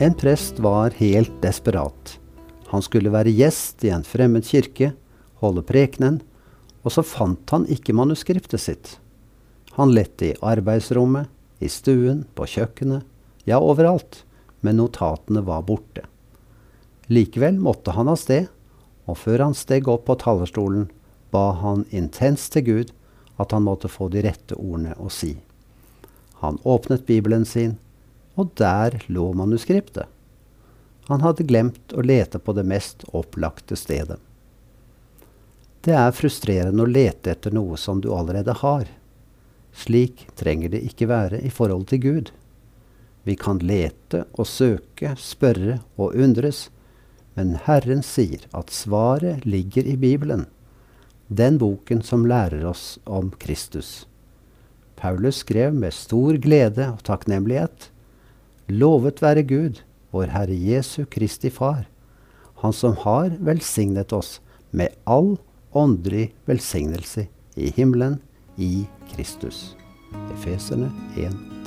En prest var helt desperat. Han skulle være gjest i en fremmed kirke, holde prekenen, og så fant han ikke manuskriptet sitt. Han lette i arbeidsrommet, i stuen, på kjøkkenet, ja, overalt, men notatene var borte. Likevel måtte han av sted, og før han steg opp på talerstolen, ba han intenst til Gud at han måtte få de rette ordene å si. Han åpnet Bibelen sin og der lå manuskriptet. Han hadde glemt å lete på det mest opplagte stedet. Det er frustrerende å lete etter noe som du allerede har. Slik trenger det ikke være i forhold til Gud. Vi kan lete og søke, spørre og undres, men Herren sier at svaret ligger i Bibelen, den boken som lærer oss om Kristus. Paulus skrev med stor glede og takknemlighet Lovet være Gud, vår Herre Jesu Kristi Far, Han som har velsignet oss med all åndelig velsignelse i himmelen i Kristus. Efeserne 1, 3.